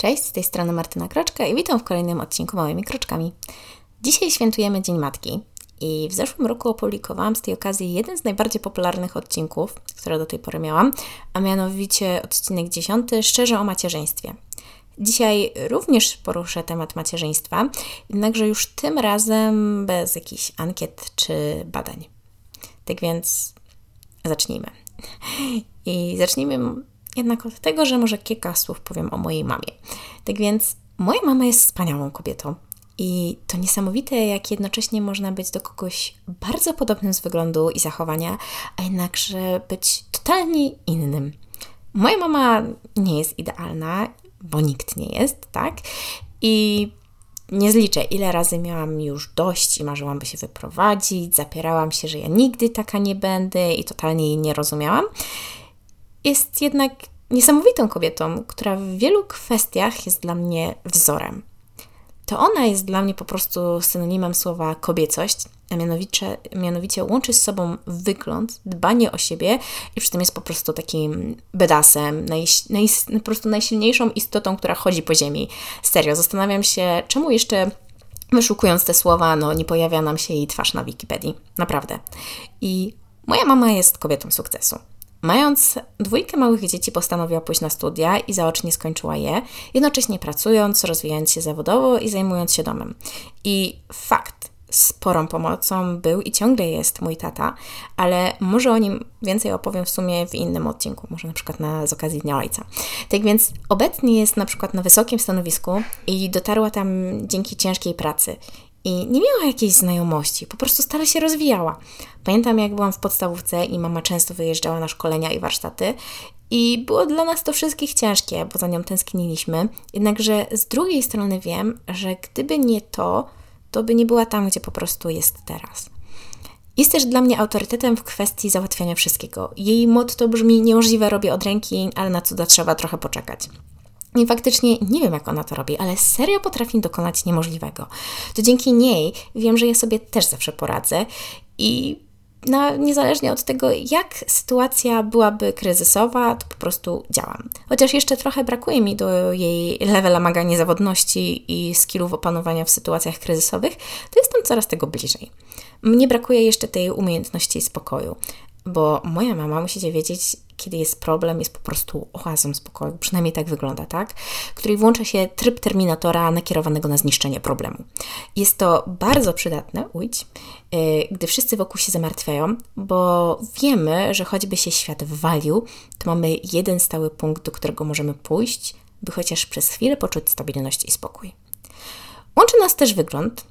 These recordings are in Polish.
Cześć, z tej strony Martyna Kroczka i witam w kolejnym odcinku Małymi Kroczkami. Dzisiaj świętujemy Dzień Matki i w zeszłym roku opublikowałam z tej okazji jeden z najbardziej popularnych odcinków, które do tej pory miałam, a mianowicie odcinek 10 Szczerze o macierzyństwie. Dzisiaj również poruszę temat macierzyństwa, jednakże już tym razem bez jakichś ankiet czy badań. Tak więc zacznijmy. I zacznijmy jednak od tego, że może kilka słów powiem o mojej mamie. Tak więc moja mama jest wspaniałą kobietą. I to niesamowite, jak jednocześnie można być do kogoś bardzo podobnym z wyglądu i zachowania, a jednakże być totalnie innym. Moja mama nie jest idealna, bo nikt nie jest, tak? I nie zliczę, ile razy miałam już dość i marzyłam, by się wyprowadzić, zapierałam się, że ja nigdy taka nie będę i totalnie jej nie rozumiałam. Jest jednak niesamowitą kobietą, która w wielu kwestiach jest dla mnie wzorem. To ona jest dla mnie po prostu synonimem słowa kobiecość, a mianowicie, mianowicie łączy z sobą wygląd, dbanie o siebie i przy tym jest po prostu takim bedasem, naj, naj, po prostu najsilniejszą istotą, która chodzi po ziemi. Serio, zastanawiam się, czemu jeszcze wyszukując te słowa, no nie pojawia nam się jej twarz na Wikipedii. Naprawdę. I moja mama jest kobietą sukcesu. Mając dwójkę małych dzieci, postanowiła pójść na studia i zaocznie skończyła je, jednocześnie pracując, rozwijając się zawodowo i zajmując się domem. I fakt, sporą pomocą był i ciągle jest mój tata, ale może o nim więcej opowiem w sumie w innym odcinku, może na przykład na, z okazji Dnia Ojca. Tak więc obecnie jest na przykład na wysokim stanowisku i dotarła tam dzięki ciężkiej pracy i nie miała jakiejś znajomości, po prostu stale się rozwijała. Pamiętam, jak byłam w podstawówce i mama często wyjeżdżała na szkolenia i warsztaty, i było dla nas to wszystkich ciężkie, bo za nią tęskniliśmy. Jednakże z drugiej strony wiem, że gdyby nie to, to by nie była tam, gdzie po prostu jest teraz. Jest też dla mnie autorytetem w kwestii załatwiania wszystkiego. Jej motto brzmi: Niemożliwe robię od ręki, ale na cuda trzeba trochę poczekać. I faktycznie nie wiem, jak ona to robi, ale serio potrafi dokonać niemożliwego. To dzięki niej wiem, że ja sobie też zawsze poradzę i niezależnie od tego, jak sytuacja byłaby kryzysowa, to po prostu działam. Chociaż jeszcze trochę brakuje mi do jej levela maga niezawodności i skillów opanowania w sytuacjach kryzysowych, to jestem coraz tego bliżej. Mnie brakuje jeszcze tej umiejętności spokoju, bo moja mama, musicie wiedzieć, kiedy jest problem, jest po prostu oazą spokoju, przynajmniej tak wygląda, tak? Której włącza się tryb terminatora nakierowanego na zniszczenie problemu. Jest to bardzo przydatne, ujść, yy, gdy wszyscy wokół się zamartwiają, bo wiemy, że choćby się świat walił, to mamy jeden stały punkt, do którego możemy pójść, by chociaż przez chwilę poczuć stabilność i spokój. Łączy nas też wygląd,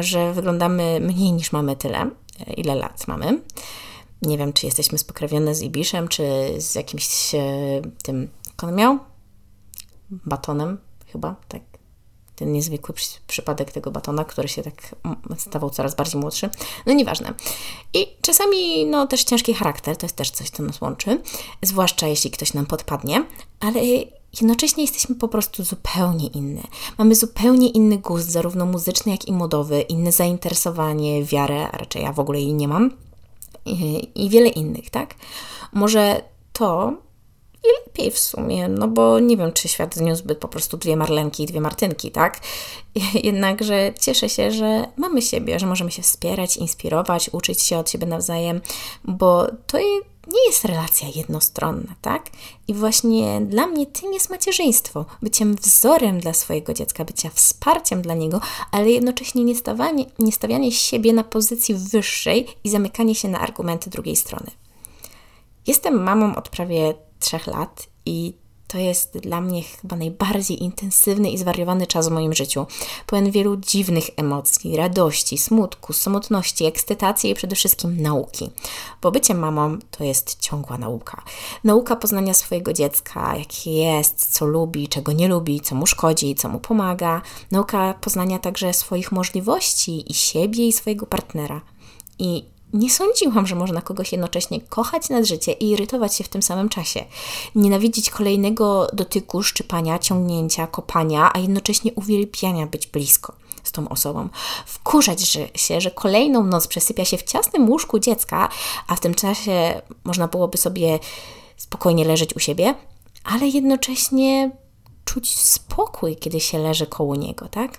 że wyglądamy mniej niż mamy tyle, ile lat mamy nie wiem, czy jesteśmy spokrewnione z Ibiszem, czy z jakimś e, tym, jak on miał? Batonem chyba, tak. Ten niezwykły przy, przypadek tego batona, który się tak stawał coraz bardziej młodszy. No nieważne. I czasami, no też ciężki charakter, to jest też coś, co nas łączy, zwłaszcza jeśli ktoś nam podpadnie, ale jednocześnie jesteśmy po prostu zupełnie inne. Mamy zupełnie inny gust, zarówno muzyczny, jak i modowy, inne zainteresowanie, wiarę, a raczej ja w ogóle jej nie mam i, wiele innych, tak? Może to i lepiej w sumie, no bo nie wiem, czy świat zniósłby po prostu dwie Marlenki i dwie Martynki, tak? Jednakże cieszę się, że mamy siebie, że możemy się wspierać, inspirować, uczyć się od siebie nawzajem, bo to nie jest relacja jednostronna, tak? I właśnie dla mnie tym jest macierzyństwo, byciem wzorem dla swojego dziecka, bycia wsparciem dla niego, ale jednocześnie nie stawianie, nie stawianie siebie na pozycji wyższej i zamykanie się na argumenty drugiej strony. Jestem mamą od prawie trzech lat i to jest dla mnie chyba najbardziej intensywny i zwariowany czas w moim życiu. Pełen wielu dziwnych emocji, radości, smutku, samotności, ekscytacji i przede wszystkim nauki. Bo bycie mamą to jest ciągła nauka. Nauka poznania swojego dziecka, jakie jest, co lubi, czego nie lubi, co mu szkodzi, co mu pomaga. Nauka poznania także swoich możliwości i siebie i swojego partnera. I nie sądziłam, że można kogoś jednocześnie kochać nad życie i irytować się w tym samym czasie. Nienawidzić kolejnego dotyku, szczypania, ciągnięcia, kopania, a jednocześnie uwielbiania być blisko z tą osobą. Wkurzać się, że kolejną noc przesypia się w ciasnym łóżku dziecka, a w tym czasie można byłoby sobie spokojnie leżeć u siebie, ale jednocześnie czuć spokój, kiedy się leży koło niego, tak?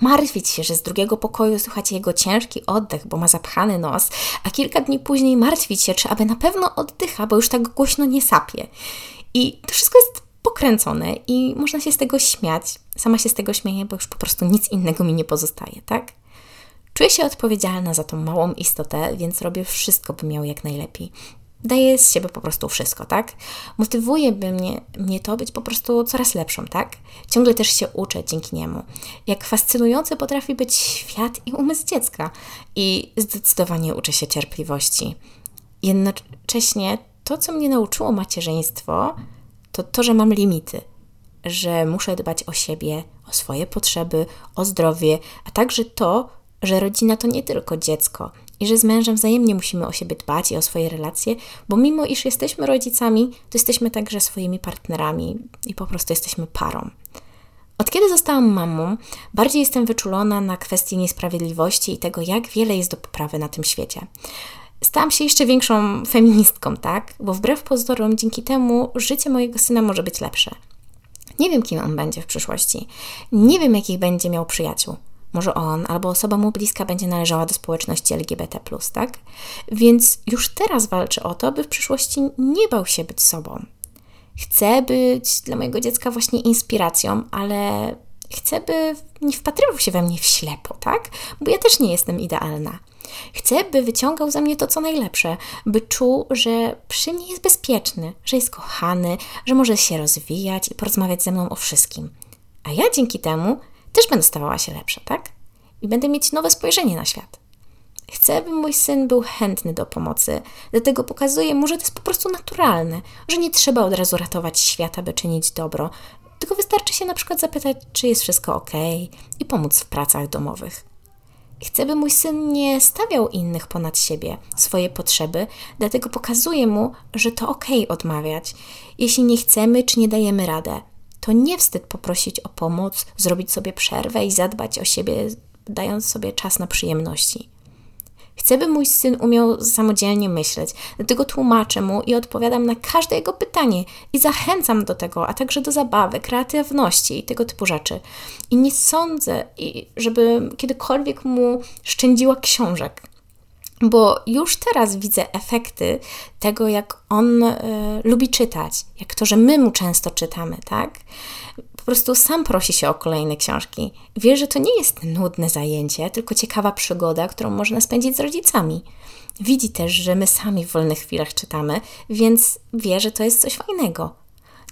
Martwić się, że z drugiego pokoju słychać jego ciężki oddech, bo ma zapchany nos, a kilka dni później martwić się, czy aby na pewno oddycha, bo już tak głośno nie sapie. I to wszystko jest pokręcone i można się z tego śmiać. Sama się z tego śmieję, bo już po prostu nic innego mi nie pozostaje, tak? Czuję się odpowiedzialna za tą małą istotę, więc robię wszystko, by miał jak najlepiej. Daję z siebie po prostu wszystko, tak? Motywuje mnie, mnie to być po prostu coraz lepszą, tak? Ciągle też się uczę dzięki niemu. Jak fascynujący potrafi być świat i umysł dziecka. I zdecydowanie uczę się cierpliwości. Jednocześnie to, co mnie nauczyło macierzyństwo, to to, że mam limity, że muszę dbać o siebie, o swoje potrzeby, o zdrowie, a także to, że rodzina to nie tylko dziecko i że z mężem wzajemnie musimy o siebie dbać i o swoje relacje, bo mimo iż jesteśmy rodzicami, to jesteśmy także swoimi partnerami i po prostu jesteśmy parą. Od kiedy zostałam mamą, bardziej jestem wyczulona na kwestie niesprawiedliwości i tego, jak wiele jest do poprawy na tym świecie. Stałam się jeszcze większą feministką, tak? Bo wbrew pozorom, dzięki temu życie mojego syna może być lepsze. Nie wiem, kim on będzie w przyszłości. Nie wiem, jakich będzie miał przyjaciół. Może on albo osoba mu bliska będzie należała do społeczności LGBT, tak? Więc już teraz walczę o to, by w przyszłości nie bał się być sobą. Chcę być dla mojego dziecka właśnie inspiracją, ale chcę, by nie wpatrywał się we mnie w ślepo, tak? Bo ja też nie jestem idealna. Chcę, by wyciągał ze mnie to, co najlepsze, by czuł, że przy mnie jest bezpieczny, że jest kochany, że może się rozwijać i porozmawiać ze mną o wszystkim. A ja dzięki temu też będę stawała się lepsza, tak? I będę mieć nowe spojrzenie na świat. Chcę, by mój syn był chętny do pomocy, dlatego pokazuję mu, że to jest po prostu naturalne, że nie trzeba od razu ratować świata, by czynić dobro, tylko wystarczy się na przykład zapytać, czy jest wszystko ok i pomóc w pracach domowych. Chcę, by mój syn nie stawiał innych ponad siebie, swoje potrzeby, dlatego pokazuję mu, że to ok odmawiać. Jeśli nie chcemy czy nie dajemy radę, to nie wstyd poprosić o pomoc, zrobić sobie przerwę i zadbać o siebie, dając sobie czas na przyjemności. Chcę, by mój syn umiał samodzielnie myśleć, dlatego tłumaczę mu i odpowiadam na każde jego pytanie i zachęcam do tego, a także do zabawy, kreatywności i tego typu rzeczy. I nie sądzę, żeby kiedykolwiek mu szczędziła książek bo już teraz widzę efekty tego, jak on y, lubi czytać, jak to, że my mu często czytamy, tak? Po prostu sam prosi się o kolejne książki. Wie, że to nie jest nudne zajęcie, tylko ciekawa przygoda, którą można spędzić z rodzicami. Widzi też, że my sami w wolnych chwilach czytamy, więc wie, że to jest coś fajnego.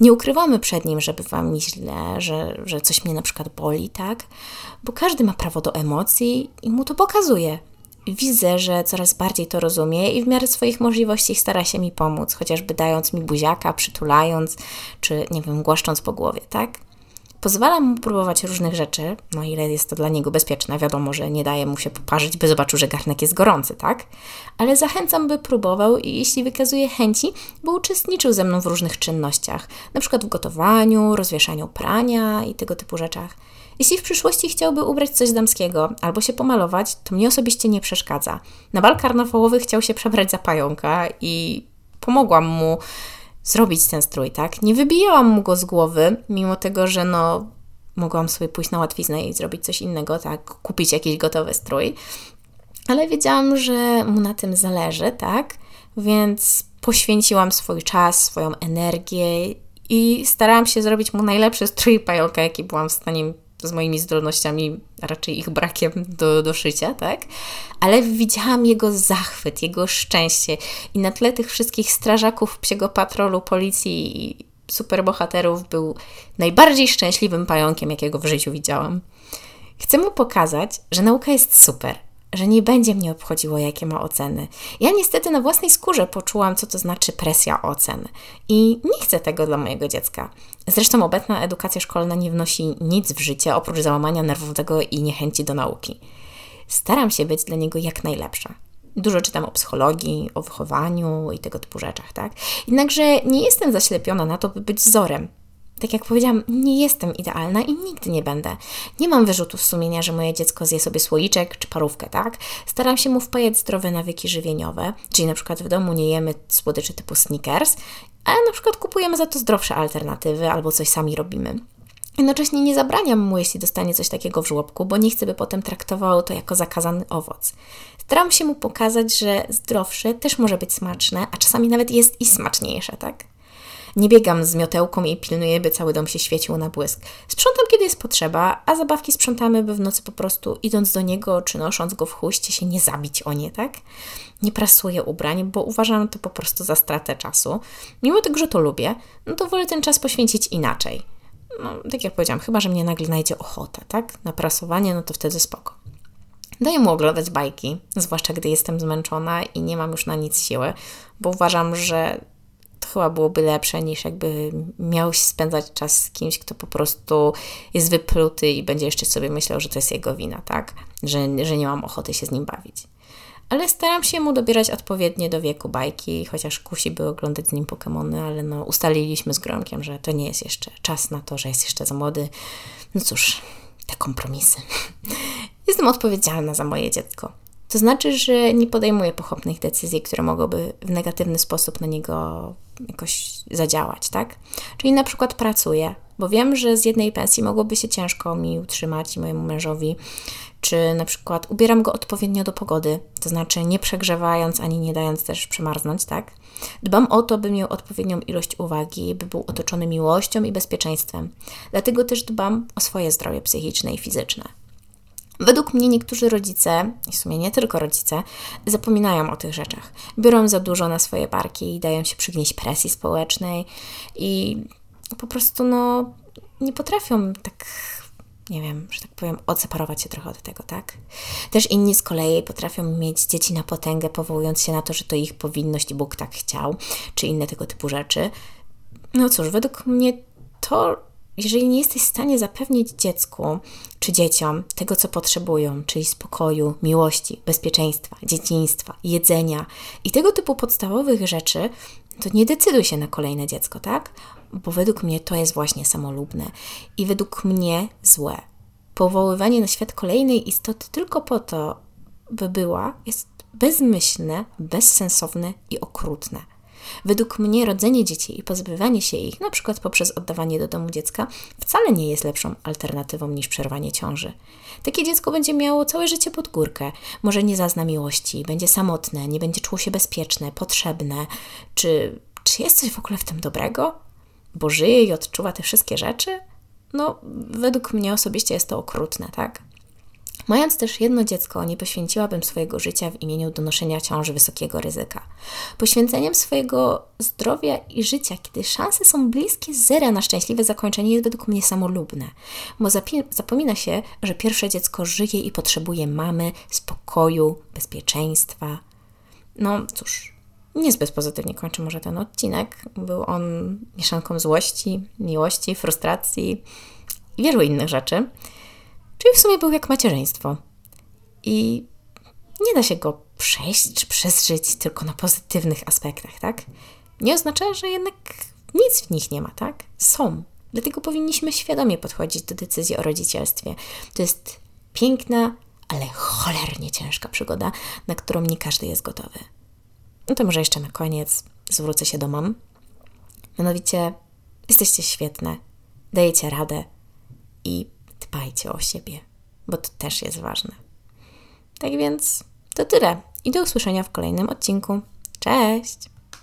Nie ukrywamy przed nim, żeby wam mi źle, że, że coś mnie na przykład boli, tak? Bo każdy ma prawo do emocji i mu to pokazuje widzę, że coraz bardziej to rozumie i w miarę swoich możliwości stara się mi pomóc, chociażby dając mi buziaka, przytulając, czy nie wiem, głaszcząc po głowie, tak? Pozwalam mu próbować różnych rzeczy, no ile jest to dla niego bezpieczne. Wiadomo, że nie daje mu się poparzyć, by zobaczył, że garnek jest gorący, tak? Ale zachęcam, by próbował i jeśli wykazuje chęci, by uczestniczył ze mną w różnych czynnościach, na przykład w gotowaniu, rozwieszaniu prania i tego typu rzeczach. Jeśli w przyszłości chciałby ubrać coś damskiego albo się pomalować, to mnie osobiście nie przeszkadza. Na bal karnawałowy chciał się przebrać za pająka i pomogłam mu zrobić ten strój, tak? Nie wybijałam mu go z głowy, mimo tego, że no mogłam sobie pójść na łatwiznę i zrobić coś innego, tak? Kupić jakiś gotowy strój. Ale wiedziałam, że mu na tym zależy, tak? Więc poświęciłam swój czas, swoją energię i starałam się zrobić mu najlepszy strój pająka, jaki byłam w stanie z moimi zdolnościami, raczej ich brakiem do, do szycia, tak? Ale widziałam jego zachwyt, jego szczęście i na tle tych wszystkich strażaków psiego patrolu, policji i superbohaterów był najbardziej szczęśliwym pająkiem, jakiego w życiu widziałam. Chcę mu pokazać, że nauka jest super, że nie będzie mnie obchodziło, jakie ma oceny. Ja niestety na własnej skórze poczułam, co to znaczy presja ocen i nie chcę tego dla mojego dziecka. Zresztą obecna edukacja szkolna nie wnosi nic w życie oprócz załamania nerwowego i niechęci do nauki. Staram się być dla niego jak najlepsza. Dużo czytam o psychologii, o wychowaniu i tego typu rzeczach, tak? Jednakże nie jestem zaślepiona na to, by być wzorem. Tak jak powiedziałam, nie jestem idealna i nigdy nie będę. Nie mam wyrzutu sumienia, że moje dziecko zje sobie słoiczek czy parówkę, tak? Staram się mu wpajać zdrowe nawyki żywieniowe, czyli na przykład w domu nie jemy słodyczy typu Snickers, ale na przykład kupujemy za to zdrowsze alternatywy albo coś sami robimy. Jednocześnie nie zabraniam mu, jeśli dostanie coś takiego w żłobku, bo nie chcę, by potem traktował to jako zakazany owoc. Staram się mu pokazać, że zdrowsze też może być smaczne, a czasami nawet jest i smaczniejsze, tak? Nie biegam z miotełką i pilnuję, by cały dom się świecił na błysk. Sprzątam, kiedy jest potrzeba, a zabawki sprzątamy, by w nocy po prostu idąc do niego czy nosząc go w chuście się nie zabić o nie, tak? Nie prasuję ubrań, bo uważam to po prostu za stratę czasu. Mimo tego, że to lubię, no to wolę ten czas poświęcić inaczej. No, tak jak powiedziałam, chyba, że mnie nagle znajdzie ochota, tak? Na prasowanie, no to wtedy spoko. Daję mu oglądać bajki, zwłaszcza gdy jestem zmęczona i nie mam już na nic siły, bo uważam, że chyba byłoby lepsze niż jakby miał spędzać czas z kimś, kto po prostu jest wypluty i będzie jeszcze sobie myślał, że to jest jego wina, tak? Że, że nie mam ochoty się z nim bawić. Ale staram się mu dobierać odpowiednie do wieku bajki, chociaż kusi by oglądać z nim Pokémony, ale no ustaliliśmy z Gromkiem, że to nie jest jeszcze czas na to, że jest jeszcze za młody. No cóż, te kompromisy. Jestem odpowiedzialna za moje dziecko. To znaczy, że nie podejmuję pochopnych decyzji, które mogłyby w negatywny sposób na niego jakoś zadziałać, tak? Czyli na przykład pracuję, bo wiem, że z jednej pensji mogłoby się ciężko mi utrzymać i mojemu mężowi, czy na przykład ubieram go odpowiednio do pogody, to znaczy nie przegrzewając ani nie dając też przemarznąć, tak? Dbam o to, by miał odpowiednią ilość uwagi, by był otoczony miłością i bezpieczeństwem. Dlatego też dbam o swoje zdrowie psychiczne i fizyczne. Według mnie niektórzy rodzice, i w sumie nie tylko rodzice, zapominają o tych rzeczach. Biorą za dużo na swoje barki i dają się przygnieść presji społecznej i po prostu no, nie potrafią tak nie wiem, że tak powiem, odseparować się trochę od tego, tak? Też inni z kolei potrafią mieć dzieci na potęgę, powołując się na to, że to ich powinność i Bóg tak chciał, czy inne tego typu rzeczy. No cóż, według mnie to jeżeli nie jesteś w stanie zapewnić dziecku czy dzieciom tego, co potrzebują, czyli spokoju, miłości, bezpieczeństwa, dzieciństwa, jedzenia i tego typu podstawowych rzeczy, to nie decyduj się na kolejne dziecko, tak? Bo według mnie to jest właśnie samolubne i według mnie złe. Powoływanie na świat kolejnej istoty tylko po to, by była, jest bezmyślne, bezsensowne i okrutne. Według mnie rodzenie dzieci i pozbywanie się ich, na przykład poprzez oddawanie do domu dziecka, wcale nie jest lepszą alternatywą niż przerwanie ciąży. Takie dziecko będzie miało całe życie pod górkę, może nie zazna miłości, będzie samotne, nie będzie czuło się bezpieczne, potrzebne. Czy, czy jest coś w ogóle w tym dobrego? Bo żyje i odczuwa te wszystkie rzeczy? No, według mnie osobiście jest to okrutne, tak? Mając też jedno dziecko, nie poświęciłabym swojego życia w imieniu donoszenia ciąży wysokiego ryzyka. Poświęceniem swojego zdrowia i życia, kiedy szanse są bliskie zera na szczęśliwe zakończenie, jest według mnie samolubne, bo zapomina się, że pierwsze dziecko żyje i potrzebuje mamy, spokoju, bezpieczeństwa. No cóż, niezbyt pozytywnie kończy może ten odcinek. Był on mieszanką złości, miłości, frustracji i wielu innych rzeczy. Czyli w sumie był jak macierzyństwo. I nie da się go przejść czy przeżyć tylko na pozytywnych aspektach, tak? Nie oznacza, że jednak nic w nich nie ma, tak? Są. Dlatego powinniśmy świadomie podchodzić do decyzji o rodzicielstwie. To jest piękna, ale cholernie ciężka przygoda, na którą nie każdy jest gotowy. No to może jeszcze na koniec zwrócę się do mam. Mianowicie, jesteście świetne, dajecie radę i dbajcie o siebie, bo to też jest ważne. Tak więc to tyle i do usłyszenia w kolejnym odcinku. Cześć!